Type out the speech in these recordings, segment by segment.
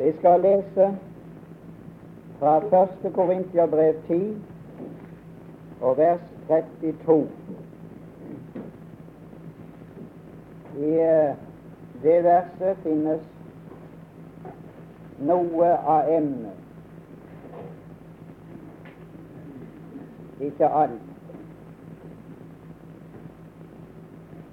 Vi skal lese fra 1. Korintiabrev 10 og vers 32. I eh, det verset finnes noe av emnet. Ikke alt.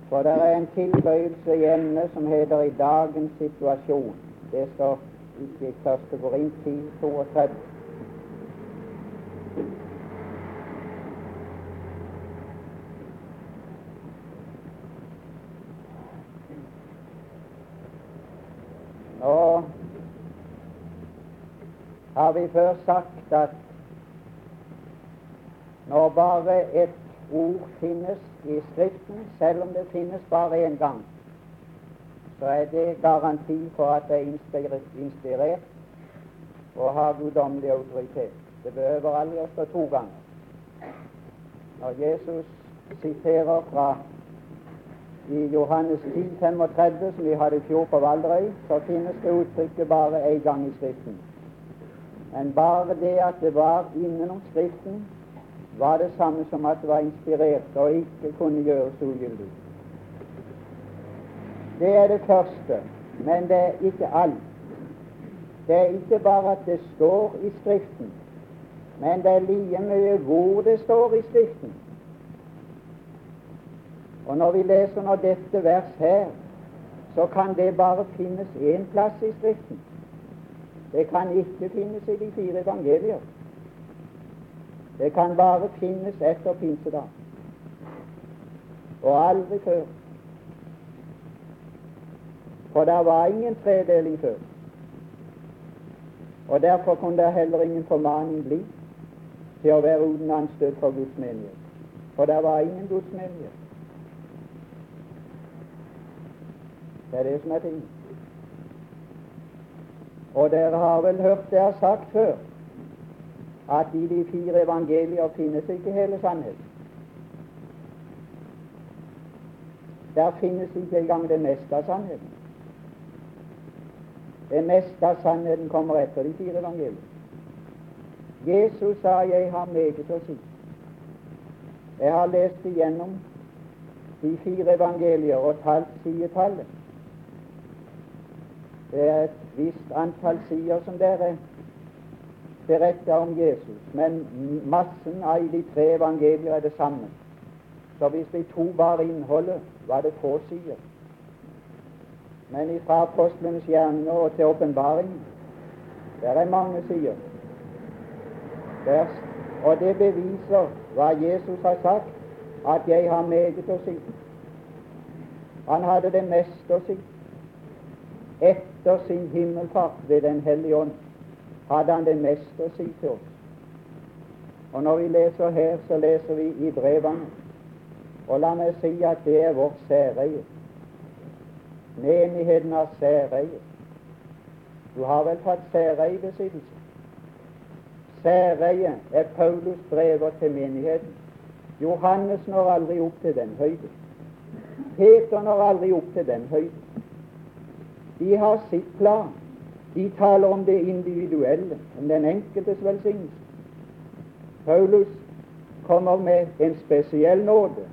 For det er en tilbøyelse i emnet som heter 'i dagens situasjon'. Det står i 1. Korint 10, 32. Nå har vi før sagt at når bare et ord finnes i Skriften, selv om det finnes bare én gang, så er det garanti for at det er inspirert og har guddommelig autoritet. Det behøver aldri å stå to ganger. Når Jesus siterer fra i Johannes 10, 35, som vi hadde i fjor på Valderøy, så finnes det uttrykket bare én gang i Skriften. Men bare det at det var innenom Skriften, var det samme som at det var inspirert og ikke kunne gjøres ugyldig. Det er det første, men det er ikke alt. Det er ikke bare at det står i Skriften, men det er like mye hvor det står i Skriften. Og når vi leser nå dette vers her, så kan det bare finnes én plass i Skriften. Det kan ikke finnes i de fire evangelier. Det kan bare finnes etter pinsedag, og aldri før. For det var ingen tredeling før. Og Derfor kunne det heller ingen formaning bli til å være uten anstøt for Guds menighet. For det var ingen Guds menighet. Det er det som er ting. Og dere har vel hørt det jeg sagt før, at i de fire evangelier finnes ikke hele sannheten. Der finnes ikke engang det meste av sannheten. Det meste av sannheten kommer etter de fire evangeliene. Jesus sa 'Jeg har meget å si'. Jeg har lest igjennom de fire evangelier og talt sidetallet. Det er et visst antall sider som dere beretter om Jesus, men massen av de tre evangelier er det samme. Så hvis vi tok bare innholdet, var det få sider. Men fra apostlenes gjerninger og til åpenbaringen der er mange sider. Der, og det beviser hva Jesus har sagt, at jeg har meget å si. Han hadde det meste å si. Etter sin himmelfart ved Den hellige ånd hadde han det meste å si til oss. Og når vi leser her, så leser vi i brevene. Og la meg si at det er vårt særeie. Menigheten har særeie. Du har vel tatt særeiebesittelse? Særeie er Paulus brever til menigheten. Johannes når aldri opp til den høyde. Peter når aldri opp til den høyde. De har sitt plan. De taler om det individuelle, om den enkeltes velsignelse. Paulus kommer med en spesiell nåde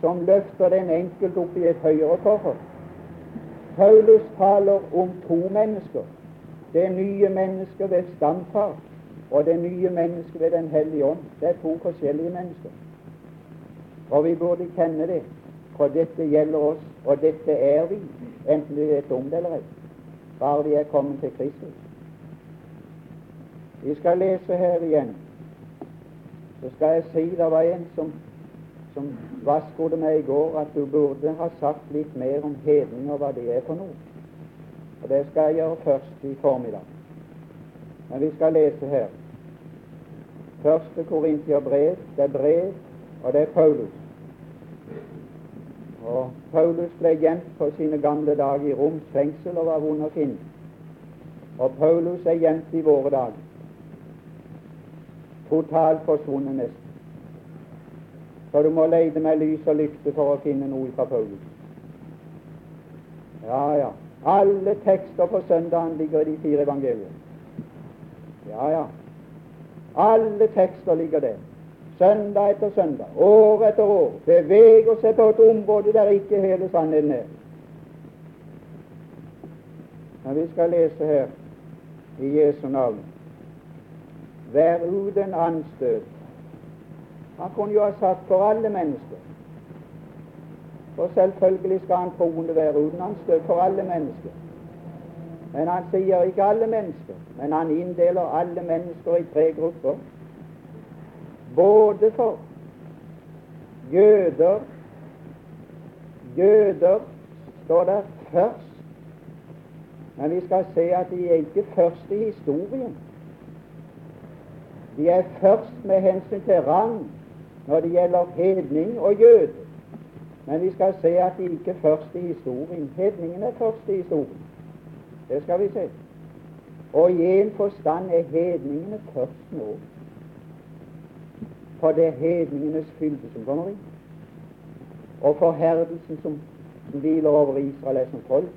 som løfter den enkelte opp i et høyere forhold. Paulus taler om to mennesker. Det nye mennesket ved stamfar og det nye mennesket ved Den hellige ånd. Det er to forskjellige mennesker. Og vi burde kjenne det, for dette gjelder oss, og dette er vi, enten vi vet om det eller ei, bare vi er kommet til Kristus. Vi skal lese her igjen. Så skal jeg si det var en som som vaskodde meg i går, at du burde ha sagt litt mer om hedninger, hva det er for noe. Og Det skal jeg gjøre først i formiddag. Men vi skal lese her. Første brev, det er brev, og det er Paulus. Og Paulus ble gjemt på sine gamle dager i Roms fengsel og var vond å finne. Og Paulus er gjemt i våre dager. Totalt forsvunnet nesten. Så du må leide med lys og lykte for å finne noe fra Paulus. Ja, ja. Alle tekster på søndagen ligger i de fire evangeliene. Ja, ja. Alle tekster ligger der. Søndag etter søndag, år etter år. Beveger seg på et område der ikke hele sannheten er. Men vi skal lese her i Jesu navn Vær uten anstøt. Han kunne jo ha sagt for alle mennesker. For selvfølgelig skal han troende være uten anstøt for alle mennesker. Men han sier ikke alle mennesker, men han inndeler alle mennesker i tre grupper. Både for jøder Jøder står der først. Men vi skal se at de er ikke først i historien. De er først med hensyn til rang når det gjelder hedning og jøde. Men vi skal se at de ikke først i historien. Hedningen er først i historien. Det skal vi se. Og i en forstand er hedningene først nå. For det er hedningenes fylde som kommer inn. Og forherdelsen som, hviler over Israel, som folk.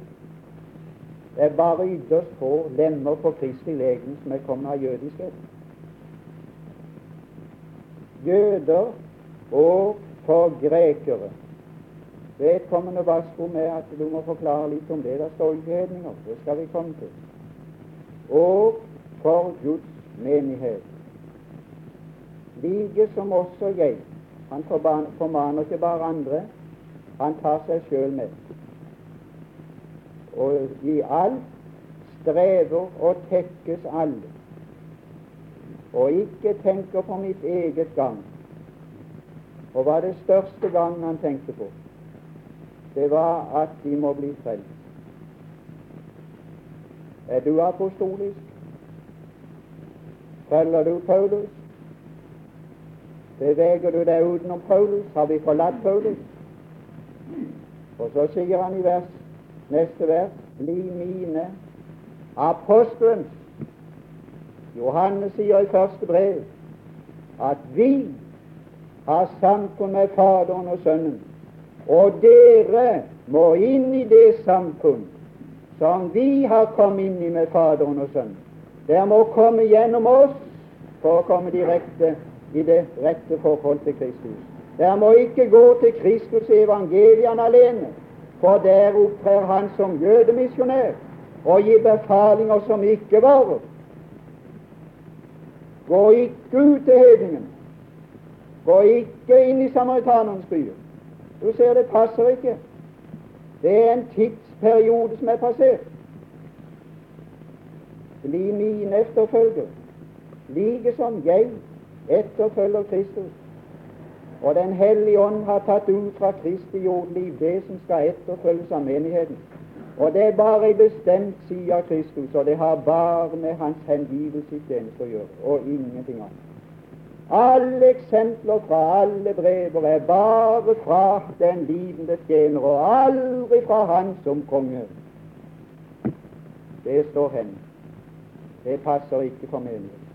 Det er bare ytterst få lemmer på Kristi legeme som er kommet av jødiskhet. Jøder og for grekere Vedkommende vasko med at du må forklare litt om det. Det står ikke hedninger. Det skal vi komme til. Og for Guds menighet. Like som også jeg. Han formaner ikke bare andre, han tar seg sjøl med. Og i alt strever og tekkes alle, og ikke tenker på mitt eget gang. Og hva det største gangen han tenkte på? det var at de må bli frelst. Er du apostolisk? Følger du Paulus? Beveger du deg utenom Paulus? Har vi forlatt Paulus? Og så sier han i vers, neste vers Bli mine apostelens. Johannes sier i første brev at vi har samfunn med Faderen og Sønnen og dere må inn i det samfunn som vi har kommet inn i med Faderen og Sønnen. Dere må komme gjennom oss for å komme direkte i det rette forhold til Kristus. Dere må ikke gå til Kristus i evangeliene alene, for der opptrer han som jødemisjonær og gir befalinger som ikke varer. Gå ikke ut til hedningen. Gå ikke inn i samaritanernes byer. Du ser, det passer ikke. Det er en tidsperiode som er passert. Bli min efterfølger, like som jeg etterfølger Kristus. Og Den hellige ånd har tatt ut fra Kristi jordliv det som skal etterfølges av menigheten. Og det er bare en bestemt side av Kristus, og det har bare med hans hengivelse i tjeneste å gjøre, og ingenting annet. Alle eksempler fra alle brever er bare fra den lidende tjener, og aldri fra han som konge. Det står hen. Det passer ikke for menigheten.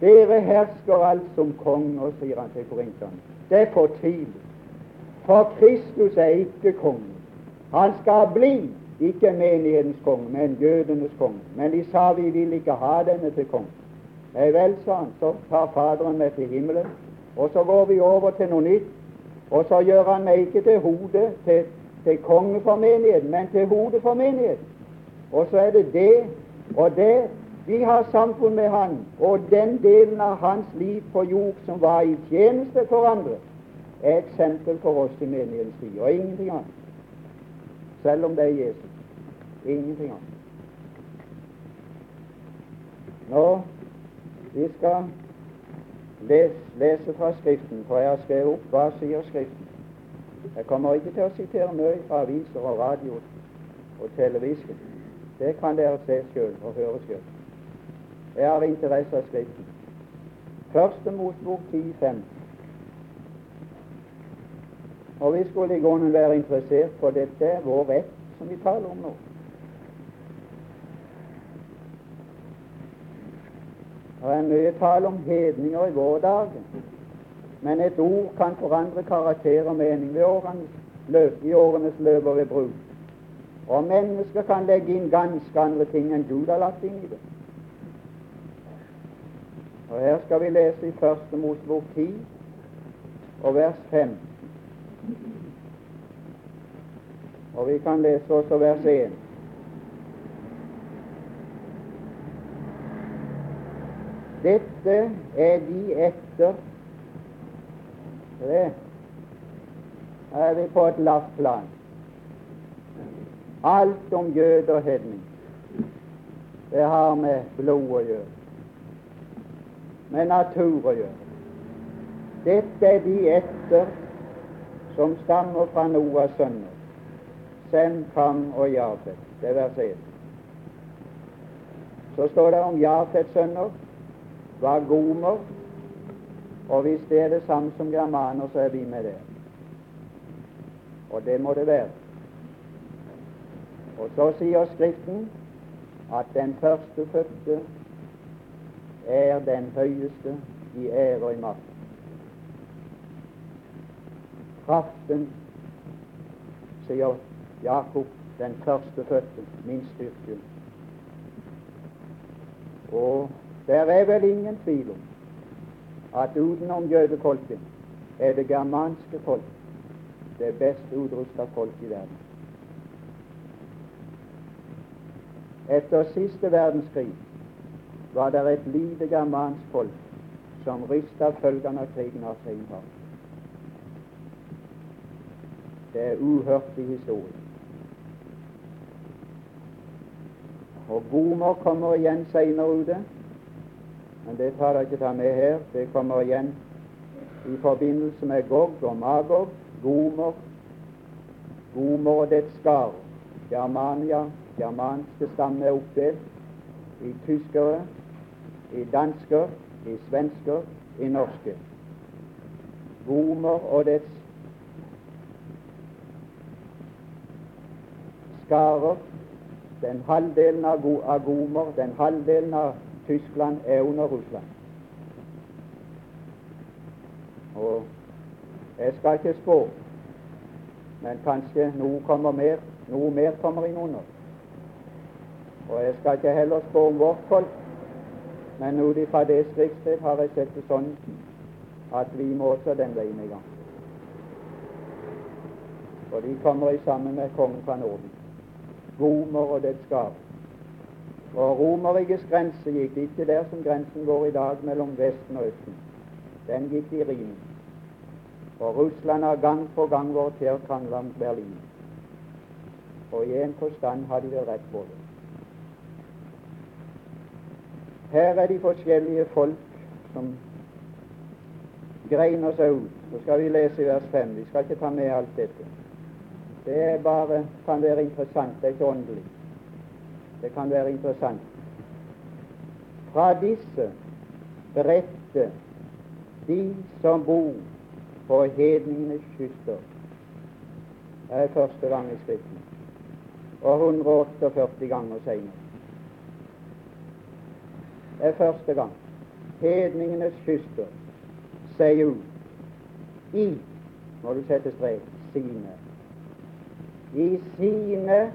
Dere hersker alt som konger, sier han til korinterne. Det er fortvilet. For Kristus er ikke konge. Han skal bli ikke menighetens konge, men jødenes konge. Men de sa vi vil ikke ha denne til konge. Nei vel, sa han, så tar Faderen meg til himmelen, og så går vi over til noe nytt. Og så gjør han meg ikke til hodet til, til konge for menigheten, men til hodet for menigheten. Og så er det det og det vi har samfunn med Han, og den delen av hans liv på jord som var i tjeneste for andre, er eksempel for oss i menighetens tid, og ingenting annet. Selv om det er Jesus. Ingenting annet. Nå vi skal lese, lese fra Skriften, for jeg har skrevet opp hva sier Skriften. Jeg kommer ikke til å sitere mye fra aviser og radio og televisjon. Det kan dere se sjøl og høre sjøl. Jeg har interesse av Skriften. Første motbok 10.5. Og vi skulle i grunnen være interessert, for dette er vår rett som vi taler om nå. Det er mye tale om hedninger i våre dager, men et ord kan forandre karakter og mening ved årenes løp, i årenes løp og ved bruk. Og mennesker kan legge inn ganske andre ting enn Gud har lagt inn i det. Og Her skal vi lese i Første Mosebok 10 og vers 5. Og vi kan lese også vers 1. Dette er de etter det. Her er vi på et lavt plan. Alt om jøde og hedning. Det har med blod å gjøre, med natur å gjøre. Dette er de etter som stammer fra Noas sønner. Send Kam og Jafet. Det er vers 1. Så står det om Jafets sønner var gomer, og hvis det er det samme som germaner, så er vi med der. Og det må det være. Og så sier Skriften at den førstefødte er den høyeste i ære og i makt. Kraften, sier Jakob, den førstefødte, min styrke. Og det er vel ingen tvil om at utenom jødefolket er det germanske folk det best utrusta folk i verden. Etter siste verdenskrig var det et lite germansk folk som rista følgene av krigen av seg innhold. Det er uhørt i historien. Og Gomer kommer igjen seinere ute, men det tar jeg ikke ta med her. Det kommer igjen i forbindelse med Gog og Magog, Gomer, Gomer og dets skar. Germania, germanske stamme er oppdelt i tyskere, i dansker, i svensker, i norske. Gomer og dets skarer. Den halvdelen av, av Gomer, den halvdelen av Tyskland er under Russland. Og jeg skal ikke spå, men kanskje noe kommer mer, noe mer kommer inn under. Og jeg skal ikke heller spå om vårt folk, men ut ifra det skriftsted har jeg sett det sånn at vi må også den veien i gang. For de kommer i sammen med kongen fra Norden. Romer og dets skap. Og Romerrikets grense gikk ikke der som grensen går i dag mellom Vesten og Østen. Den gikk i Rim. Og Russland har gang på gang vært til å om Berlin. Og i en forstand har de vel rett på det. Her er de forskjellige folk som greiner seg ut. Så skal vi lese i vers 5. Vi skal ikke ta med alt dette. Det er bare, kan være interessant, det er ikke åndelig. Det kan være interessant. Fra disse beredte de som bor på hedningenes kyster. Det er første gang i Skriften. Og 148 ganger senere. Det er første gang. Hedningenes kyster sier ut i må du sette strek sine. I sine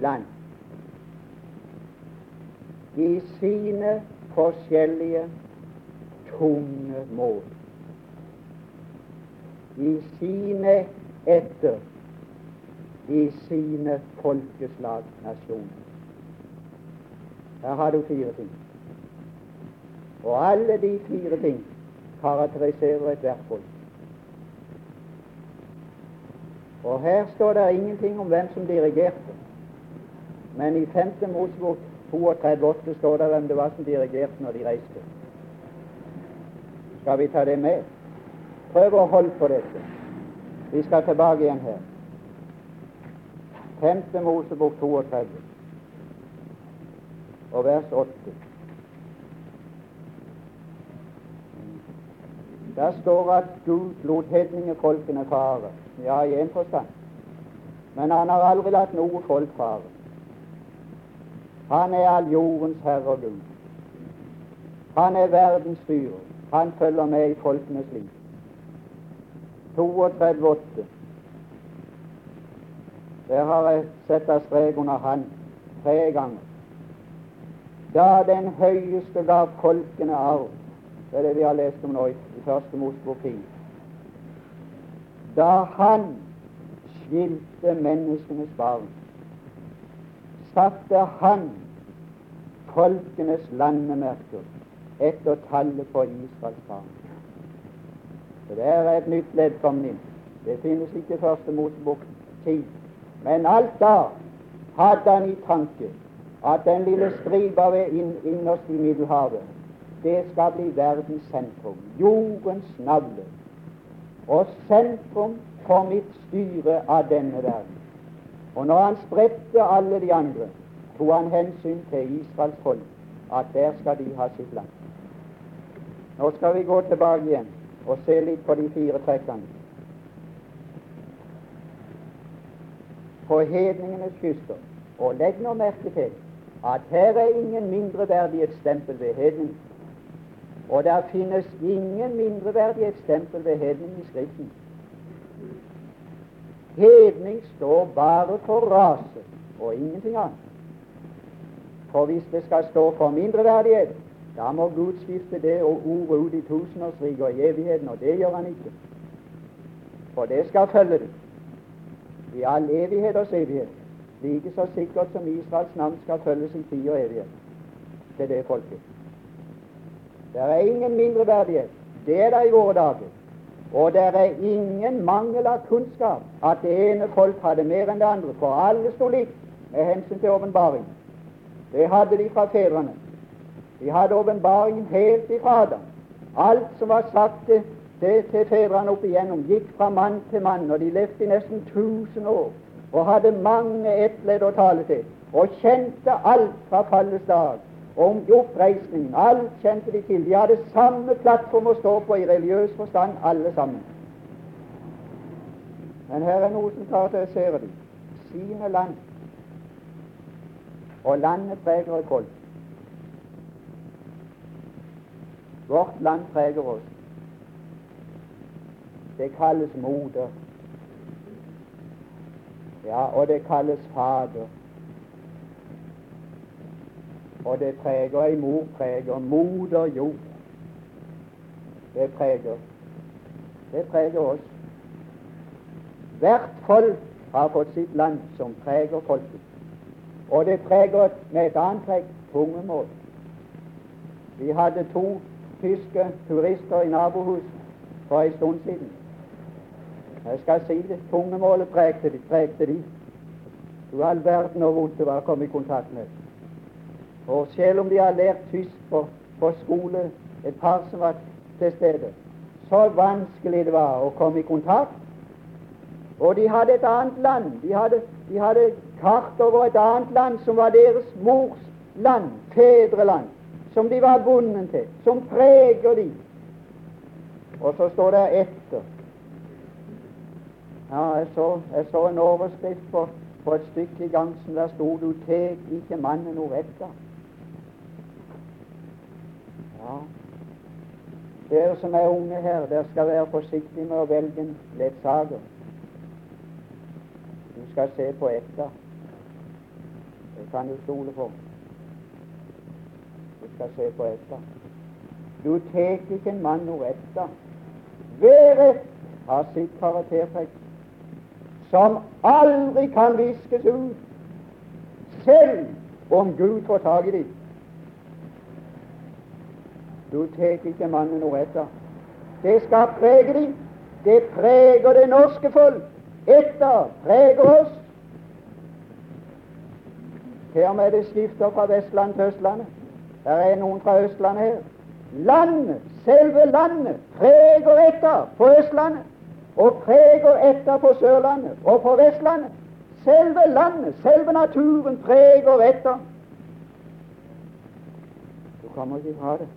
land i sine forskjellige tunge mål. I sine etter, i sine folkeslag, nasjoner. Her har du fire ting. Og alle de fire ting karakteriserer ethvert folk. Og her står det ingenting om hvem som dirigerte. Men i 5. Mosebok 32,8 står det hvem det var som dirigerte når de reiste. Skal vi ta det med? Prøv å holde på dette. Vi skal tilbake igjen her. 5. Mosebok 32 og vers 8. Der står at Gud lot hedningefolkene fare. Ja, i en forstand. Men han har aldri latt noe folk fare. Han er all jordens herre og Gud. Han er verdens styrer. Han følger med i folkenes liv. 32,8. Der har jeg sett av strek under han tre ganger. Da den høyeste gav folkene arv, det er det vi har lest om nå i, første Mosebok 10, da han skilte menneskenes barn, satte han folkenes landemerker etter tallet på Israels barn. Så Det er et nytt ledd kommet inn. Det finnes ikke i første Mosebok 10. Men alt da hadde han i tanke at den lille stripa ved innerst i Middelhavet, det skal bli verdens sentrum, jordens navle, og sentrum for mitt styre av denne verden. Og når han spredte alle de andre, tok han hensyn til Israels folk, at der skal de ha sitt land. Nå skal vi gå tilbake igjen og se litt på de fire trekkene. På hedningenes kyster. Og legg nå merke til at her er ingen mindreverdighetsstempel ved hedning. Og der finnes ingen mindreverdighetsstempel ved hedning i Skriften. Hedning står bare for rase og ingenting annet. For hvis det skal stå for mindreverdighet, da må Gud skifte det og ordet ut i tusenårsriket og i evigheten, og det gjør han ikke. For det skal følge det i all evighet og evighet, like så sikkert som Israels navn skal følges i tid og evighet til det folket. Det er ingen mindreverdighet. Det er det i våre dager. Og det er ingen mangel av kunnskap at det ene folk hadde mer enn det andre, for alle sto likt med hensyn til åpenbaring. Det hadde de fra fedrene. De hadde åpenbaringen helt ifra Adam. Alt som var sagt til, til, fedrene opp igjennom, gikk fra mann til mann, og de levde i nesten 1000 år og hadde mange ettledd å tale til, og kjente alt fra fallets dag om oppreisning. Alt kjente de til. De hadde samme plattform å stå på i religiøs forstand, alle sammen. Men her er noe som karakteriserer dem. Sine land. Og landet preger et folk. Vårt land preger oss. Det kalles moder. Ja, og det kalles fader. Og det preger ei mor preger moder jord. Det preger Det preger oss. Hvert folk har fått sitt land som preger folket. Og det preger med et annet trekk tungemål. Vi hadde to tyske turister i nabohuset for en stund siden. Jeg skal si det. Tungemålet pregte de. Pregte de. Du all verden og vondt å komme i kontakt med. Og selv om de har lært tysk på, på skole, et par som var til stede, så vanskelig det var å komme i kontakt. Og de hadde et annet land. De hadde, de hadde kart over et annet land som var deres mors land, fedreland, som de var bundet til, som preger de. Og så står det etter. Ja, jeg så, jeg så en overskrift på, på et stykke i som der sto 'Du tek ikke mannen noe etter'. Ja. Dere som er unge her, dere skal være forsiktige med å velge en ledsager. Du skal se på etter. Det kan du stole på. Du skal se på etter. Du tar ikke en mann noe etter. Hver ett har sitt karaktertrekk som aldri kan viskes ut, selv om Gud får tak i dem. Du tar ikke mannen noe etter. Det skal prege dem. Det preger det norske folk. Etter preger oss. Her med det skifter fra Vestland til Østlandet. Her er noen fra Østlandet her. Landet, selve landet, preger etter på Østlandet. Og preger etter på Sørlandet og på Vestlandet. Selve landet, selve naturen preger etter. Du kommer ikke fra det.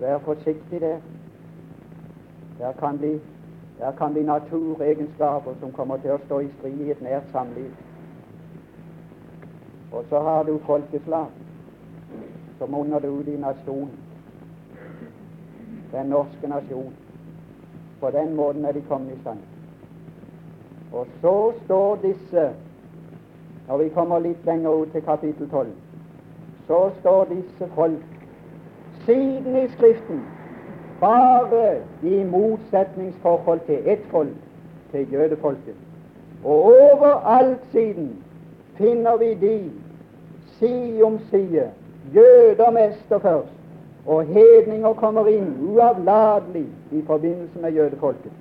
Vær forsiktig der. Der kan bli, der kan bli naturegenskaper som kommer til å stå i strid i et nært samliv. Og så har du folkeslag som under du i nasjonen. Den norske nasjon. På den måten er de kommet i stand. Og så står disse, når vi kommer litt lenger ut til kapittel 12, så står disse folk siden i Skriften bare i motsetningsforhold til ett folk, til jødefolket. Og overalt siden finner vi de side om side, jøder mest først, og hedninger kommer inn uavlatelig i forbindelse med jødefolket,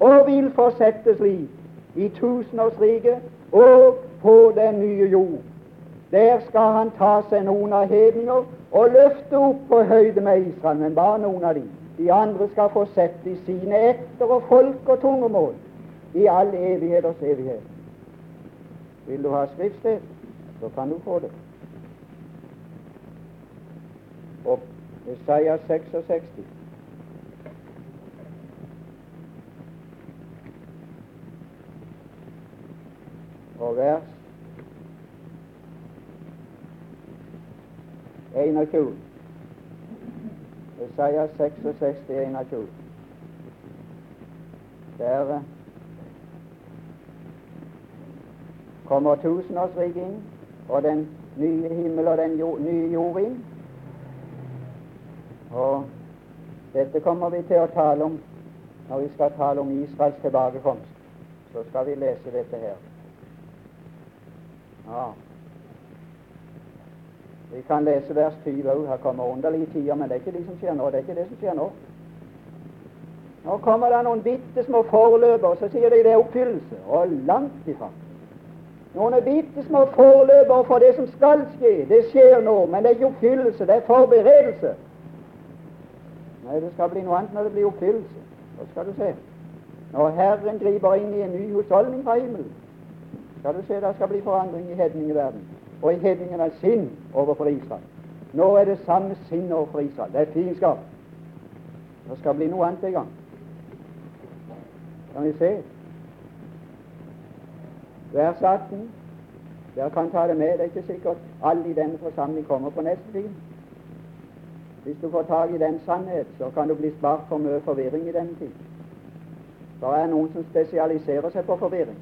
og vil fortsette slik i tusenårsriket og på den nye jord. Der skal han ta seg noen av hedninger og løfte opp på høyde med Israel, men bare noen av dem. De andre skal få sette i sine etter og folk og tungemål i all evigheters evighet. Vil du ha skriftsted, så kan du få det. Og Isaiah 66. Og vers 21. Isaiah 66, 21. Der kommer tusenårsriket inn, og den nye himmel og den jord, nye jord inn. Og dette kommer vi til å tale om når vi skal tale om Israels tilbakekomst. Så skal vi lese dette her. Ja. Vi kan lese vers 20 òg. Her kommer underlige tider, men det er ikke det som skjer nå. Det er ikke det som skjer nå. Nå kommer det noen bitte små forløpere, så sier de det er oppfyllelse. Og langt ifra. Noen bitte små forløpere for det som skal skje. Det skjer nå, men det er ikke oppfyllelse. Det er forberedelse. Nei, det skal bli noe annet når det blir oppfyllelse. Da skal du se. Når Herren griper inn i en ny husholdning fra himmelen, skal du se det skal bli forandring i hedningeverden og av sinn overfor Israel. Nå er det samme sinn overfor Israel. Det er fiendskap. Det skal bli noe annet i gang. Kan vi se? Vers 18. Dere kan ta det med. Det er ikke sikkert alle i denne forsamling kommer på neste tid. Hvis du får tak i den sannhet, så kan du bli spart for mye forvirring i denne tid. Det er noen som spesialiserer seg på forvirring.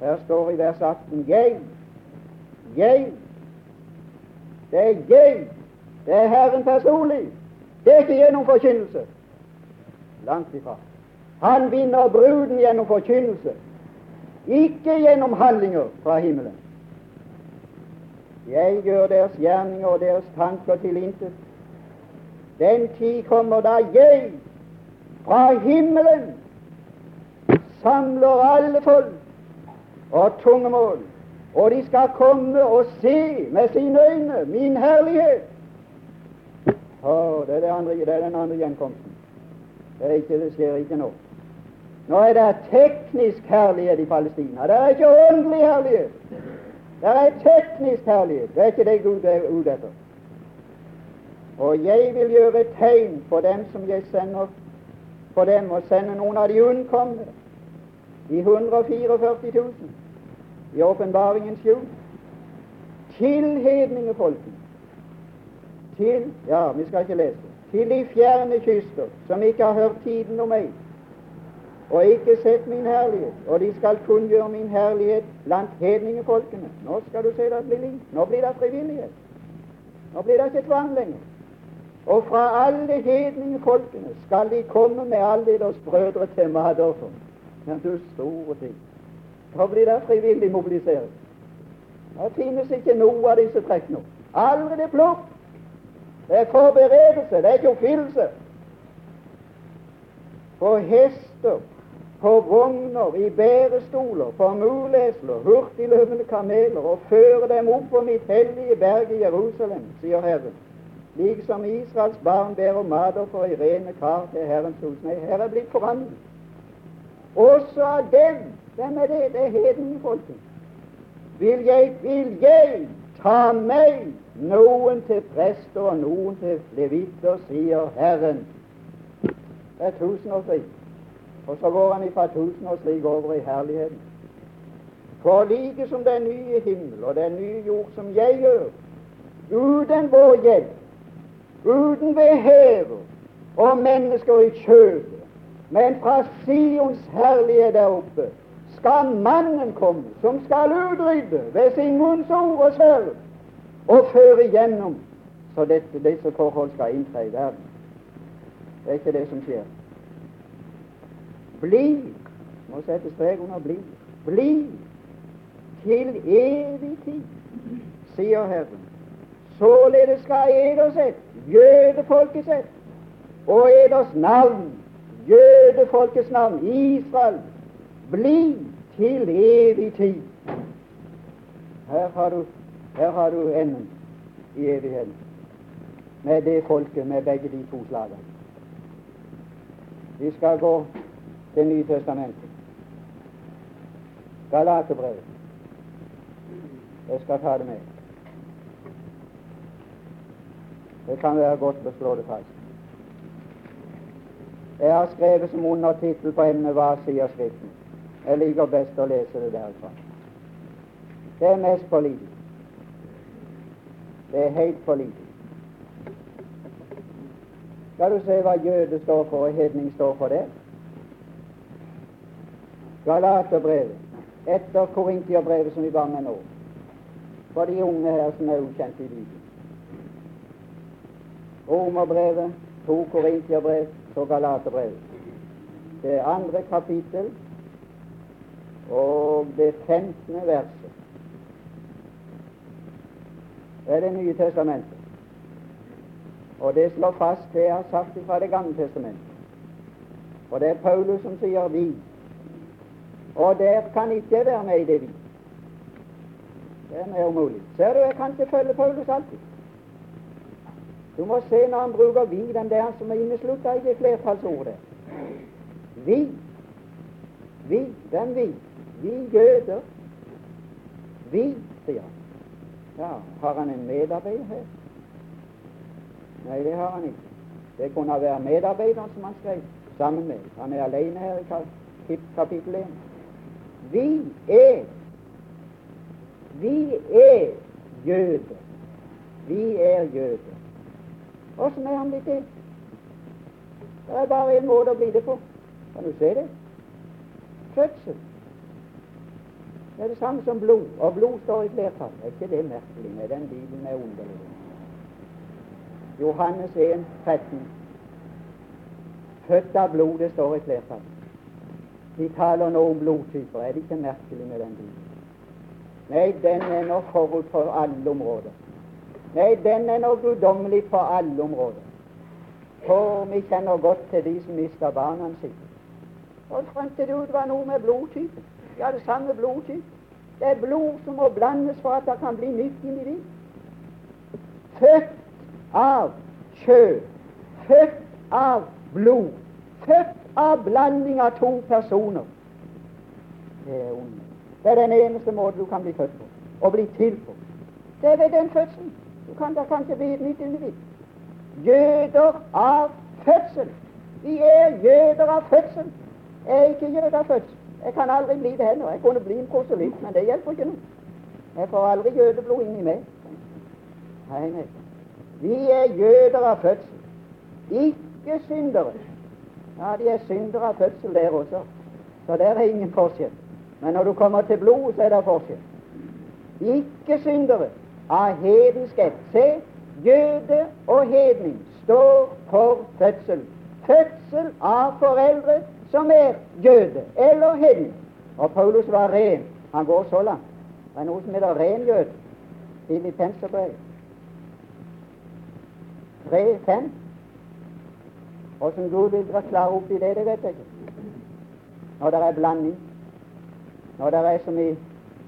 Her står i vers 18 Jeg, jeg. Det er jeg. Det er Herren personlig. Det er ikke gjennom forkynnelse. Langt ifra. Han vinner bruden gjennom forkynnelse, ikke gjennom handlinger fra himmelen. Jeg gjør deres gjerninger og deres tanker til intet. Den tid kommer da jeg fra himmelen samler alle folk og tungemål, og de skal komme og se med sine øyne min herlighet. Oh, det, er det, andre, det er den andre gjenkomsten. Det, er ikke, det skjer ikke nå. Nå er det teknisk herlighet i Palestina. Det er ikke åndelig herlighet. Det er teknisk herlighet. Det er ikke det Gud er ute etter. Og jeg vil gjøre tegn på dem som jeg sender på dem, og sende noen av de unnkomne i 144 000 i åpenbaringen 7, til hedningefolket, Til ja, vi skal ikke lese til de fjerne kyster som ikke har hørt tiden om meg, og ikke sett min herlighet, og de skal kunngjøre min herlighet blant hedningefolkene. Nå skal du se det blir liv. Nå blir det frivillighet. Nå blir det ikke tvang lenger. Og fra alle hedningefolkene skal de komme med alle deres brødre til matoffer. Men du store ting. Da blir det frivillig mobilisering. Det finnes ikke noe av disse trekk nå. det plukk. Det er forberedelse, det er ikke oppfyllelse. På hester, på vogner, i bærestoler, på mulesler, hurtigløpende kameler, og føre dem opp på mitt hellige berg i Jerusalem, sier Herren. Liksom Israels barn bærer matoffer i rene kar til Herrens hus. Nei, her er blitt forandret. Også av dem Hvem er det? Det er hedningefolket. Vil jeg, vil jeg ta meg noen til prester og noen til levitter, sier Herren. Det er tusenårsrik. Og så går han fra tusenårsrik over i herligheten. For like som den nye himmel og den nye jord som jeg gjør, uten vår hjelp, uten hever og mennesker i kjødet, Men fra Sions herlighet der oppe skal mannen komme, som skal utrydde ved sin munns ord og sverd, og føre igjennom, så dette, disse forhold skal inntre i verden. Det er ikke det som skjer. Bli må sette strek under bli. Bli til evig tid, sier Herren. Således skal eders ett, jødefolkets ett, og eders navn, jødefolkets navn, Israel, bli til evig tid. Her har du, her har du enden i evigheten med det folket med begge de to slagene. Vi skal gå til Nytestamentet. Galaterbrevet. Jeg skal ta det med. Det kan være godt å slå det fast. Jeg har skrevet som undertittel på emnet 'Hva sier Skriften'? Jeg liker best å lese det derfra. Det er mest pålitelig. Det er helt pålitelig. Skal du se hva jøde står for og hedning står for det? Galaterbrevet etter Korintiabrevet som vi var med nå. For de unge her som er ukjente i Bibelen. Romerbrevet, to Korintiabrev, så Galaterbrevet. Det er andre kapittel og det femtende verset. Det er Det nye testamentet. Og det slår fast det jeg har sagt fra Det gamle testamentet. Og det er Paulus som sier 'vi'. Og der kan ikke være med i det 'vi'. Det er mer umulig. Ser du, jeg kan ikke følge Paulus alltid. Du må se når han bruker 'vi', den der som er inneslutta i det flertallsordet. Vi. Vi. Hvem vi? Vi jøder. Vi, sier han. Ja, har han en medarbeider her? Nei, det har han ikke. Det kunne være medarbeideren som han skrev sammen med. Han er alene her i kapittel 1. Vi er Vi er jøder. Vi er jøder. Åssen er han blitt det? Det er bare en måte å bli det på. Kan du se det? Fødsel. Det er det samme som blod, og blod står i flertall. Er ikke det merkelig med den Bibelen er underlig? Johannes 1, 13. Født av blod, det står i flertall. De taler nå om blodtyper. Er det ikke merkelig med den Bibelen? Nei, den er nå forut for alle områder. Nei, den er nå guddommelig på alle områder. For vi kjenner godt til de som mister barna sine. Og fant det ut var noe med blodtypen. Ja, det samme blodtype. Det er blod som må blandes for at det kan bli nytt individ. Født av kjø, født av blod, født av blanding av to personer. Det er ondt. Det er den eneste måten du kan bli født på, og bli til på. Det er ved den fødselen. Du kan da kanskje bli et nytt individ. Jøder av fødsel. Vi er jøder av fødsel. Jeg er ikke jøde av fødsel. Jeg kan aldri bli det heller. Jeg kunne bli en proselytt, men det hjelper ikke noe. Jeg får aldri jødeblod inni meg. Nei, nei. Vi er jøder av fødsel, ikke syndere. Ja, de er syndere av fødsel der også, så der er ingen forskjell. Men når du kommer til blod, så er det forskjell. Ikke syndere av hedenskhet. Se, jøde og hedning står for fødsel. Fødsel av foreldre som er jøde eller hedning. Og Paulus var ren. Han går så langt. Det er noe som heter ren jøde. Filippenserbrev 3.5. Åssen Gud vil klare opp i det, det vet jeg ikke. Når det er blanding. Når det er som i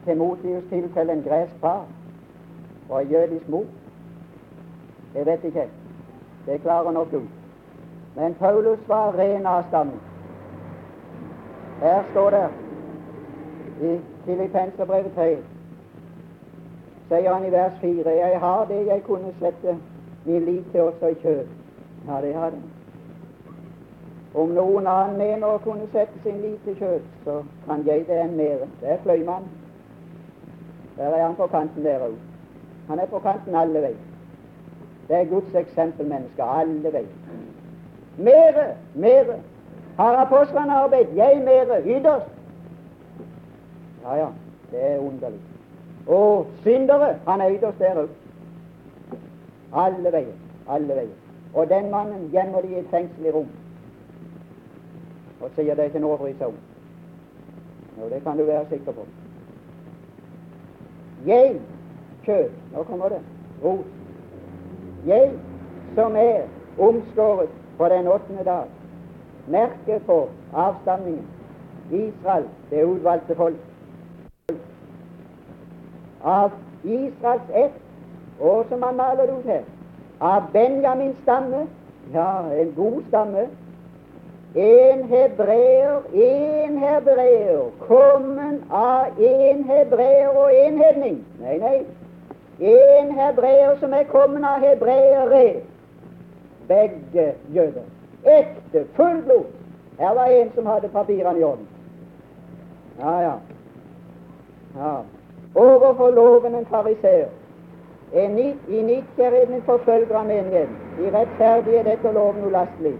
Timotius' tilfelle en gresk far og en jødisk mor. Det vet jeg ikke. Det klarer nok Gud. Men Paulus var ren av stammen. Her står det i Filippenserbrevet 3, sier han i vers 4, jeg har det jeg kunne sette min lit til også i kjøp. Ja, det har den. Om noen annen mener å kunne sette sin lit til kjøp, så kan jeg det enn mer. Det er Fløymann. Der er han på kanten der òg. Han er på kanten alle veier. Det er Guds eksempelmenneske alle veier. Mere, mere Har apostlene arbeid? Jeg mere, ytterst. Ja, ja, det er underlig. Og syndere, han er ytterst der òg. Alle veier. Alle veier. Og den mannen gjemmer de i et fengsel i rom og sier det er ikke noe å bry seg om. Jo, det kan du være sikker på. Jeg, kjø. nå kommer det, rot. Jeg som er omskåret på den åttende dag, merket på avstamningen. Israel, det utvalgte folk. Av Israels ett, og som han maler det ut her, av Benjamins stamme, ja, en god stamme, en hebreer, en hebreer, kommen av en hebreer og en hedning. Nei, nei. En hebreer som er kommet av hebreere. Begge jøder. Ekte, full blod. Her var en som hadde papirene i orden. Ja, ja. ja. Overfor loven en fariseer. I nidkjærheten en forfølger av menigheten. I rettferdighet etter loven ulastelig.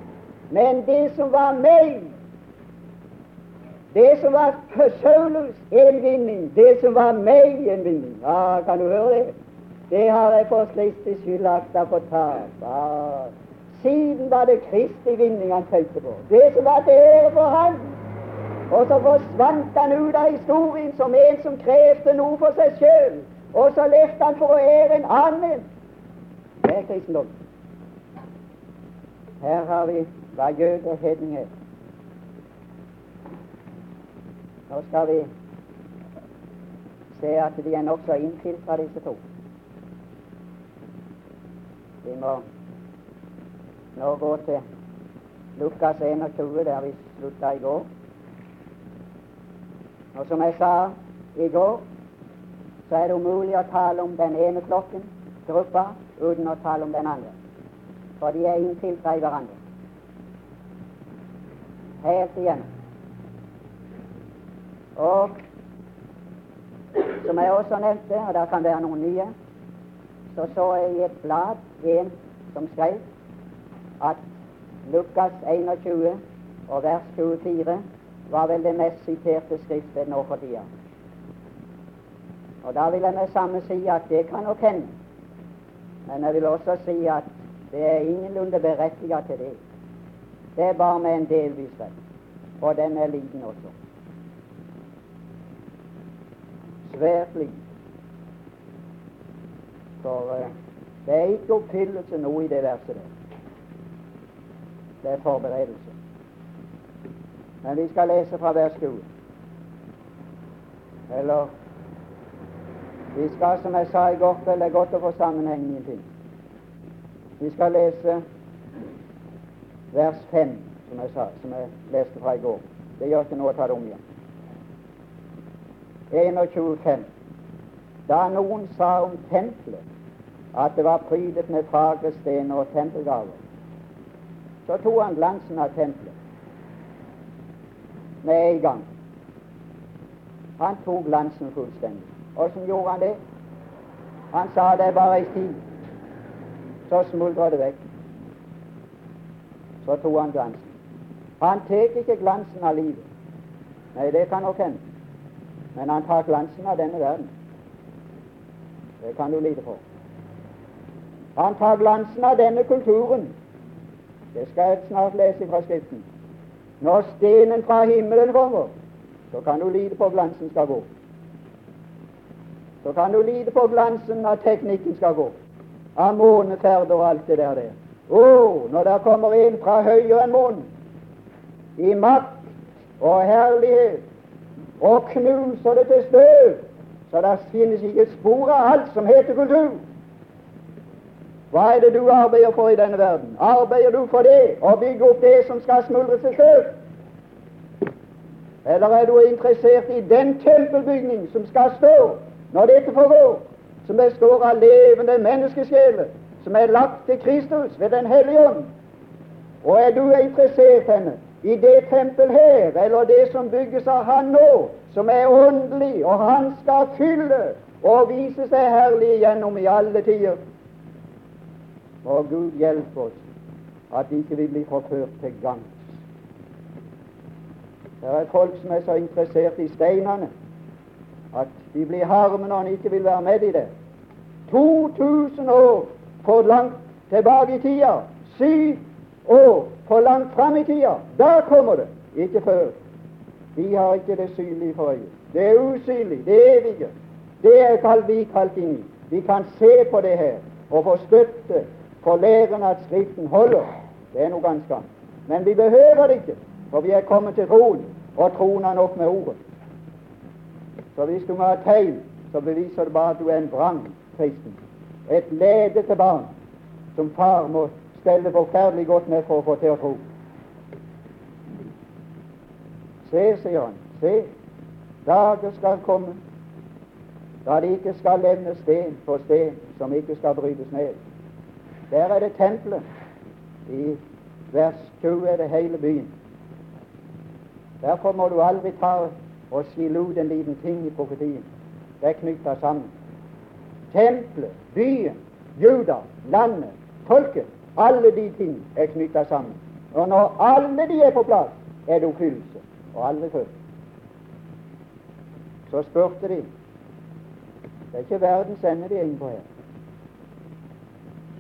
Men det som var meg, det som var Saulus en vinning, det som var meg en vinning Ja, Kan du høre det? Det har Kristi skyld akta på tap. Ah. Siden var det Kristi vinning han tenkte på. Det som var til ære for han. Og så forsvant han ut av historien som en som krevde noe for seg sjøl. Og så levde han for å ære en annen. Det er kristendom. Her har vi hva jøder og hedning er. Nå skal vi se at de er nokså innfiltra, disse to. Vi må nå gå til Lukas 21, der vi slutta i går. Og som jeg sa i går, så er det umulig å tale om den ene flokken, gruppa, uten å tale om den andre. For de er innfiltra i hverandre helt igjennom. Og som jeg også nevnte, og det kan være noen nye, så så jeg i et blad en som skrev at Lukas 21 og vers 24 var vel det mest siterte skriftet nå for tida. Og da vil jeg med samme si at det kan nok hende. Men jeg vil også si at det er ingenlunde berettiget til det. Det er bare med en delvis rett, og den er liten også. Svært liten. For uh, det er ikke oppfyllelse nå i det verset der. Det er forberedelse. Men vi skal lese fra hver skole. Eller vi skal, som jeg sa i går kveld, det er godt å få sammenhengen i en ting. Vi skal lese vers 5, som jeg, sa, som jeg leste fra i går. Det gjør ikke noe å ta det om igjen. 21.5. Da noen sa om tempelet at det var prydet med fagre stener og tempelgaver, så tok han glansen av tempelet med en gang. Han tok glansen fullstendig. Åssen gjorde han det? Han sa det bare ei tid. Så smuldra det vekk så tok han glansen. Han tar ikke glansen av livet. Nei, det kan nok hende. Men han tar glansen av denne verden. Det kan du lide på. Han tar glansen av denne kulturen. Det skal jeg snart lese fra Skriften. Når stenen fra himmelen kommer, så kan du lide på glansen skal gå. Så kan du lide på glansen når teknikken skal gå. Av måneferder og alt det der. der. Oh, når det kommer en fra høyere enn månen, i makt og herlighet, og knuser det til støv, så det finnes ikke spor av alt som heter kultur. Hva er det du arbeider for i denne verden? Arbeider du for det, å bygge opp det som skal smuldre seg sjøl? Eller er du interessert i den tempelbygning som skal stå når dette forgår, som består av levende menneskesjeler, som er lagt til Kristus ved Den hellige ånd. Og er du interessert henne i det tempel her, eller det som bygges av Han nå, som er åndelig, og Han skal fylle og vise seg herlig gjennom i alle tider. Og Gud hjelpe oss at ikke vi blir forført til gangs. Det er folk som er så interessert i steinene at de blir harme når de ikke vil være med i det. 2000 år for langt tilbake i tida. Syv år for langt fram i tida. Da kommer det. Ikke før. De har ikke det synlige for øyet. Det er usynlig, det evige. Det er kalt vi kalt inn. Vi kan se på det her og få støtte for læren at Skriften holder. Det er noe ganske annet. Men vi behøver det ikke, for vi er kommet til troen, og troen er nok med ordet. Så hvis du må ha tegn, så beviser det bare at du er en vrang kristen. Et ledete barn som far må stelle forferdelig godt med for å få til å tro. Se, sier han, se, dager skal komme da det ikke skal levne sten på sten som ikke skal brytes ned. Der er det tempelet. I vers 20 er det hele byen. Derfor må du aldri ta og skille ut en liten ting i profetien. Det er knytta sammen. Tempelet, byen, Juda, landet, folket, alle de ting er knytta sammen. Og når alle de er på plass, er det oppfyllelse, og aldri før. Så spurte de Det er ikke verdens ende de er inne på her,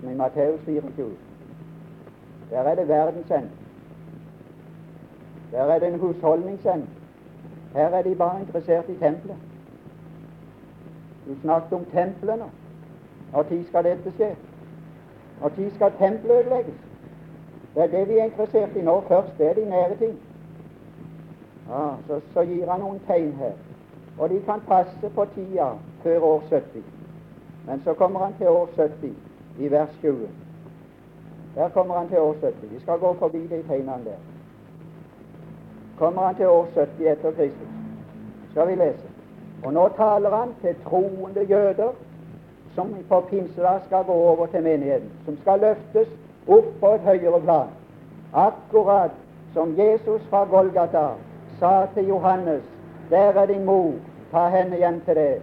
i Matteus 24. Der er det verdensend. Der er det en husholdningsende. Her er de bare interessert i tempelet. Du snakket om tempelet nå. Når skal dette skje? Når skal tempelet ødelegges? Det er det vi er interessert i nå først. Det er de nære ting. Ah, så, så gir han noen tegn her. Og de kan passe på tida før år 70. Men så kommer han til år 70 i vers 20. Der kommer han til år 70. Vi skal gå forbi de tegnene der kommer han til år 70 etter Kristus. Skal vi lese. Og nå taler han til troende jøder som på pinsedag skal gå over til menigheten, som skal løftes opp på et høyere plan. Akkurat som Jesus fra Golgata sa til Johannes, der er din mor, ta henne hjem til deg.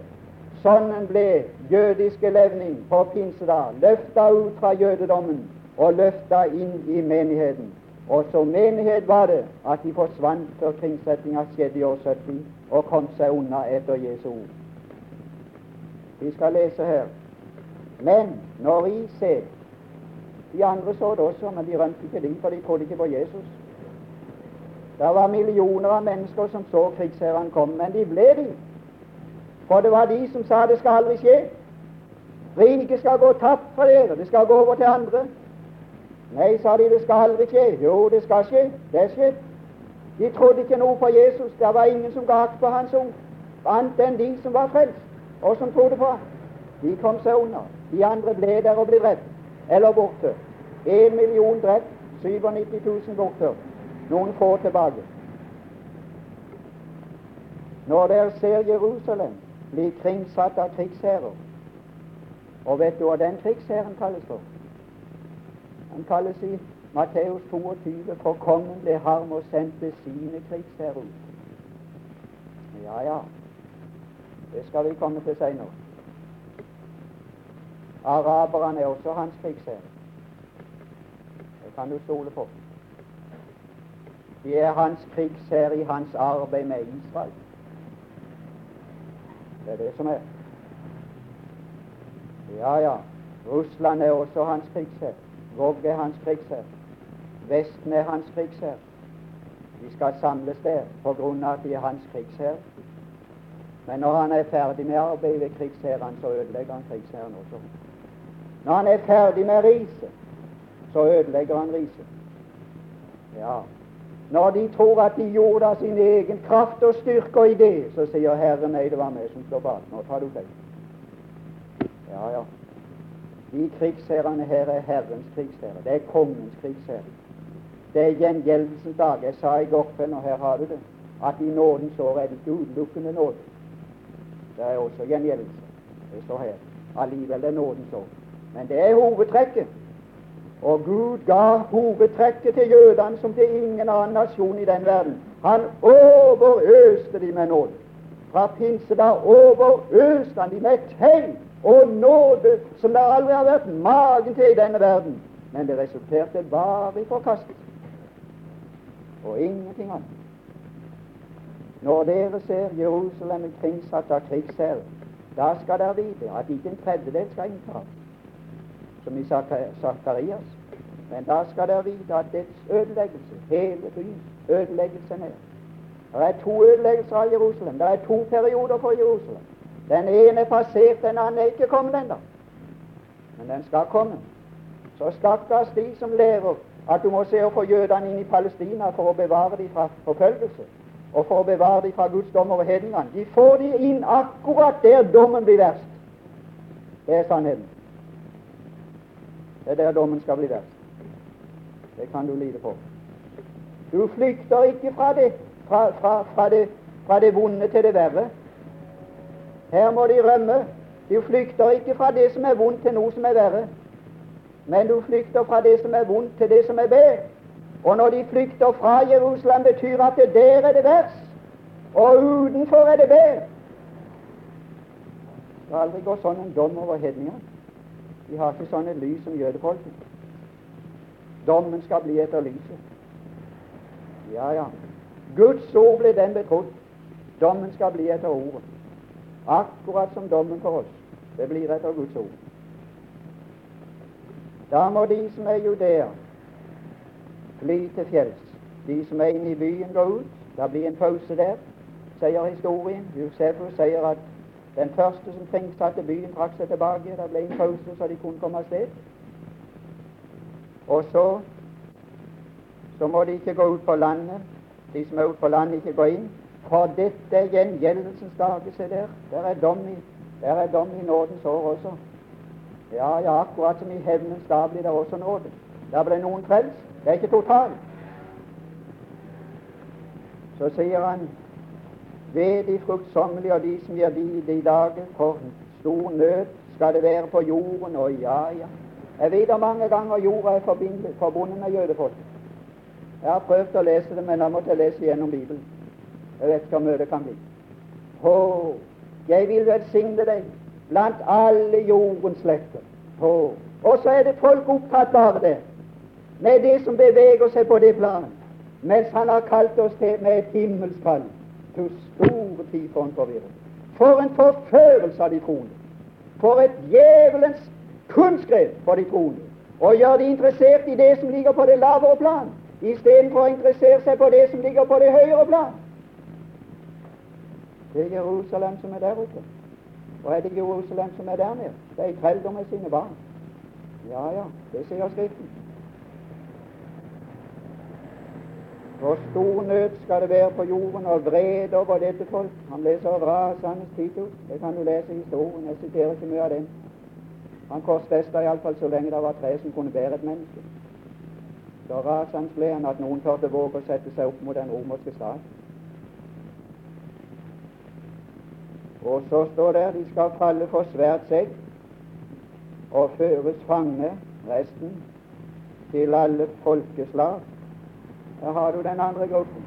Sånn ble jødiske levning på pinsedag løfta ut fra jødedommen og løfta inn i menigheten. Og som menighet var det at de forsvant før kringsettinga skjedde i år 70, og kom seg unna etter Jesu ord. Vi skal lese her. Men når vi ser De andre så det også, men de rømte ikke dit, for de trodde ikke på Jesus. Det var millioner av mennesker som så krigsherren komme, men de ble de. For det var de som sa det skal aldri skje. Riket skal gå tapt for dere, det skal gå over til andre. Nei, sa de, det skal aldri skje. Jo, det skal skje. Det er skjedd. De trodde ikke noe på Jesus. Det var ingen som ga akt på hans ord, annet enn de som var frelst, og som trodde på ham. De kom seg unna. De andre ble der og ble drept eller borte. Én million drept, 97 000 borte. Noen få tilbake. Når dere ser Jerusalem bli kringsatt av krigsherrer, og vet du hva den krigsherren kalles for? Han kalles i Matteus 22 for kongen ble harm og sendte sine krigsherrer ut. Ja, ja, det skal vi komme til senere. Araberne er også hans krigsherre. Det kan du stole på. De er hans krigsherre i hans arbeid med Israel. Det er det som er. Ja, ja. Russland er også hans krigsherr. Gog er hans krigsherr. Vesten er hans krigsherr. De skal samles der på grunn av at de er hans krigsherr. Men når han er ferdig med arbeidet ved krigsherren, så ødelegger han krigsherren også. Når han er ferdig med riset, så ødelegger han riset. Ja. Når de tror at de gjorde av sin egen kraft og styrke og idé, så sier Herren nei, det var meg som står bak. Nå tar du feil. Ja, ja. De krigsherrene her er Herrens krigsherre. Det er kongens krigsherre. Det er gjengjeldelsens dag. Jeg sa i går kveld, og her har du det, at i nådens år er det ikke utelukkende nåde. Det er også gjengjeldelse. Det står her. Allikevel er nådens år. Men det er hovedtrekket. Og Gud ga hovedtrekket til jødene som til ingen annen nasjon i den verden. Han overøste dem med nåde. Fra pinsedag overøste han dem med tegn og nåde som det aldri har vært magen til i denne verden. Men det resulterte bare i forkastelse og ingenting annet. Når dere ser Jerusalem kringsatt av krigsherrer, da skal dere vite at ikke en tredjedel skal inntas, som i Sakarias. Men da skal dere vite at dets ødeleggelse, hele byens ødeleggelsen er Det er to ødeleggelser av Jerusalem. Det er to perioder for Jerusalem. Den ene er passert, den andre er ikke kommet ennå. Men den skal komme. Så stakkars de som lærer at du må se å få jødene inn i Palestina for å bevare dem fra forfølgelse, og for å bevare dem fra Guds dom over hedningene. De får dem inn akkurat der dommen blir verst. Det er sannheten. Det er der dommen skal bli verst. Det kan du lide på. Du flykter ikke fra det, fra, fra, fra det, fra det vonde til det verre. Her må de rømme. Du flykter ikke fra det som er vondt, til noe som er verre. Men du flykter fra det som er vondt, til det som er bedre. Og når de flykter fra Jerusalem, betyr at det der er det verst, og utenfor er det bedre. Det har aldri gått sånn en dom over hedningene. De har ikke sånne lys som jødefolket. Dommen skal bli etter lyset. Ja, ja. Guds ord ble den betrodd. Dommen skal bli etter ordet. Akkurat som dommen for oss. Det blir etter Guds ord. Da må de som er judeer, fly til fjells. De som er inne i byen, går ut. Det blir en pause der, sier historien. Josefus sier at den første som kringsatte byen, trakk seg tilbake. Det ble en pause, så de kunne komme av sted. Og så så må de ikke gå ut på landet. De som er ute på landet, ikke gå inn. For dette er gjengjeldelsens dager, se der. Der er dom i, der er dom i nådens år også. Ja, ja, akkurat som i hevnens dag blir det også nåde. Der ble noen frelst. Det er ikke totalt. Så sier han ved de fruktsommelige og de som gir de i dag, for stor nød skal det være på jorden. Og ja, ja. Jeg vet om mange ganger jorda er forbundet med jødefolk. Jeg har prøvd å lese det, men da måtte jeg lese gjennom Bibelen. Jeg vet ikke hva det kan bli. Å, jeg vil velsigne deg blant alle jordens slekter. Oh. Og så er det folk opptatt bare det, med det som beveger seg på det plan, mens Han har kalt oss til med et himmelskall. til store tid for en forvirring. For en forførelse av de troende. For et djevelens kunstgrep for de troende. Å gjøre de interessert i det som ligger på det lavere plan, istedenfor å interessere seg på det som ligger på det høyere plan. Det er Jerusalem som er der ute. Og er det Jerusalem som er der nede? Det er i trelldom med sine barn. Ja, ja, det sier Skriften. For stor nød skal det være på jorden, og vrede over dette folk. Han leser rasende Titus. Det kan du lese i historien. Jeg siterer ikke mye av den. Han korsfesta iallfall så lenge det var tre som kunne bære et menneske. Så rasende ble han at noen tørte våge å sette seg opp mot den romerske stat. Og så står det de skal falle for svært seg og føres fange, resten, til alle folkeslag. Her har du den andre gruppen.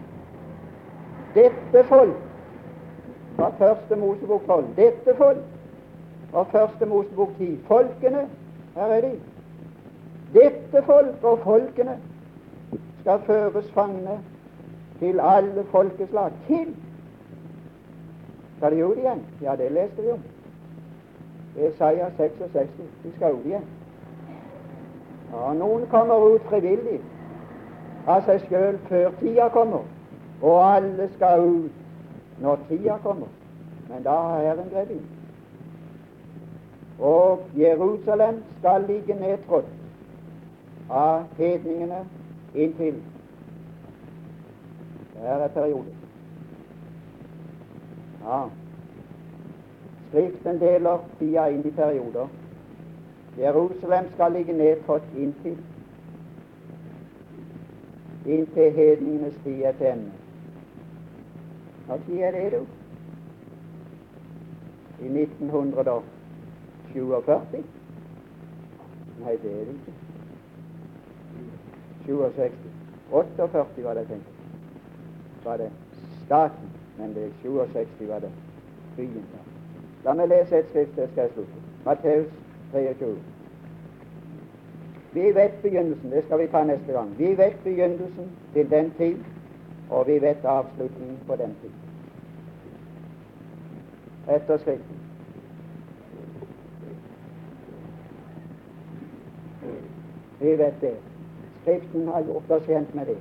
Dette folk fra første Mosebok 12. Dette folk fra første Mosebok 10. Folkene, her er de. Dette folk og folkene skal føres fange til alle folkeslag. Til skal de ut igjen? Ja, det leste vi om. Isaiah 66. De skal ut igjen. Ja, noen kommer ut frivillig av seg sjøl før tida kommer, og alle skal ut når tida kommer. Men da har Herren grepet inn. Og Jerusalem skal ligge nedtrådt av hedningene inntil Det er perioden. Ja. Skriften deler tida inn i perioder. Jerusalem skal ligge nedtrådt inntil inntil hedningenes tid er til. Når tid er det, du? I 1947? Nei, det er det ikke. 67. 48 var det tenkt. Var det staten men det er 67 var det byen. La meg lese et skrift, det skal jeg slutte. Matteus 23. Vi vet begynnelsen, det skal vi ta neste gang. Vi vet begynnelsen til den tid, og vi vet avslutningen på den tid. etter Skriften. Vi vet det. Skriften har gjort oss kjent med det.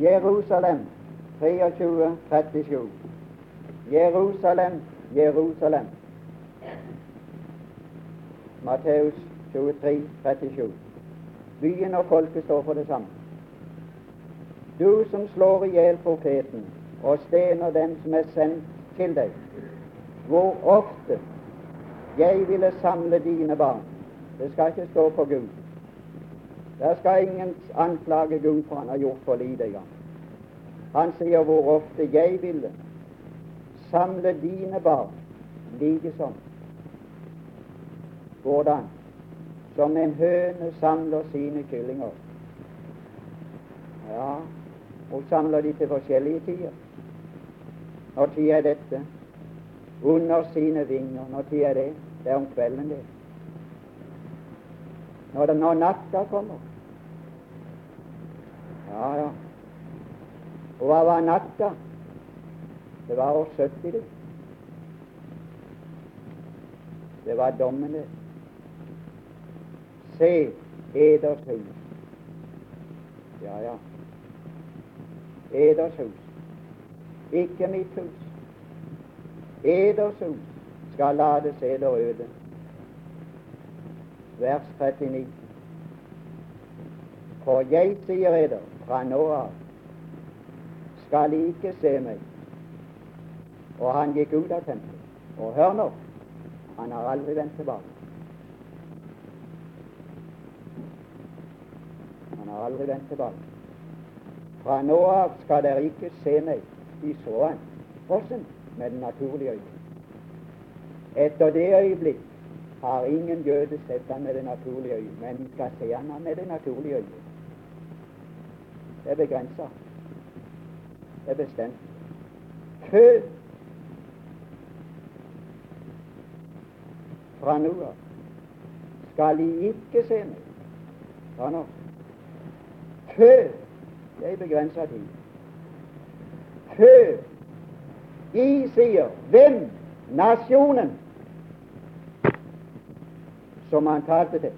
Jerusalem 23, 37. Jerusalem, Jerusalem. Matteus 23, 37. Byen og folket står for det samme. Du som slår i hjel profeten og stener dem som er sendt til deg, hvor ofte jeg ville samle dine barn. Det skal ikke stå på Gud. Der skal ingen anklage Gud for han har gjort for lite engang. Han sier hvor ofte jeg ville samle dine barn likesom. Hvordan? Som en høne samler sine kyllinger. Ja, hun samler de til forskjellige tider. Når tid er dette? Under sine vinger. Når tid er det? Det er om kvelden, det. Når, når natta kommer. Ja, ja. Og hva var natta? Det var år 70, det. Det var dommene. Se eders hus. Ja, ja. Eders hus. Ikke mitt hus. Eders hus skal lades eder øde. Vers 39. For jeg sier eder, fra nå av skal de ikke se meg. Og han gikk ut av tempelet. Og hør nå, han har aldri vendt tilbake. Han har aldri vendt tilbake. Fra nå av skal dere ikke se meg. De så han. Hvordan? Med den naturlige øyne. Etter det øyeblikk har ingen jøde sett ham med det naturlige øyne, men de skal se ham med det naturlige øyne. Det er begrensa. Det er bestemt. Kø fra nå av skal de ikke se meg. Fra nå? Kø det er begrensa tid. Kø I sier hvem? Nasjonen som han talte til.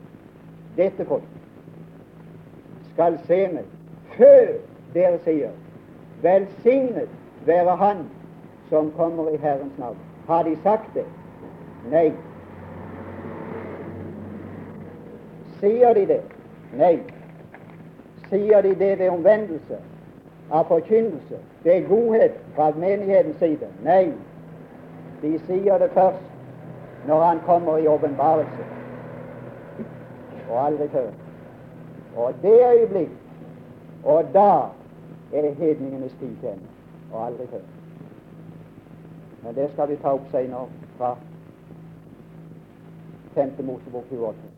Dette folk skal se meg før dere sier velsignet være Han som kommer i Herrens navn. Har de sagt det? Nei. Sier de det? Nei. Sier de det ved omvendelse, av forkynnelse, ved godhet fra menighetens side? Nei. De sier det først når Han kommer i åpenbarelse, og aldri før. Og det øyeblikk, og da er hedningenes tid ende, og aldri før. Men det skal vi ta opp senere fra 5. Mosebok 28.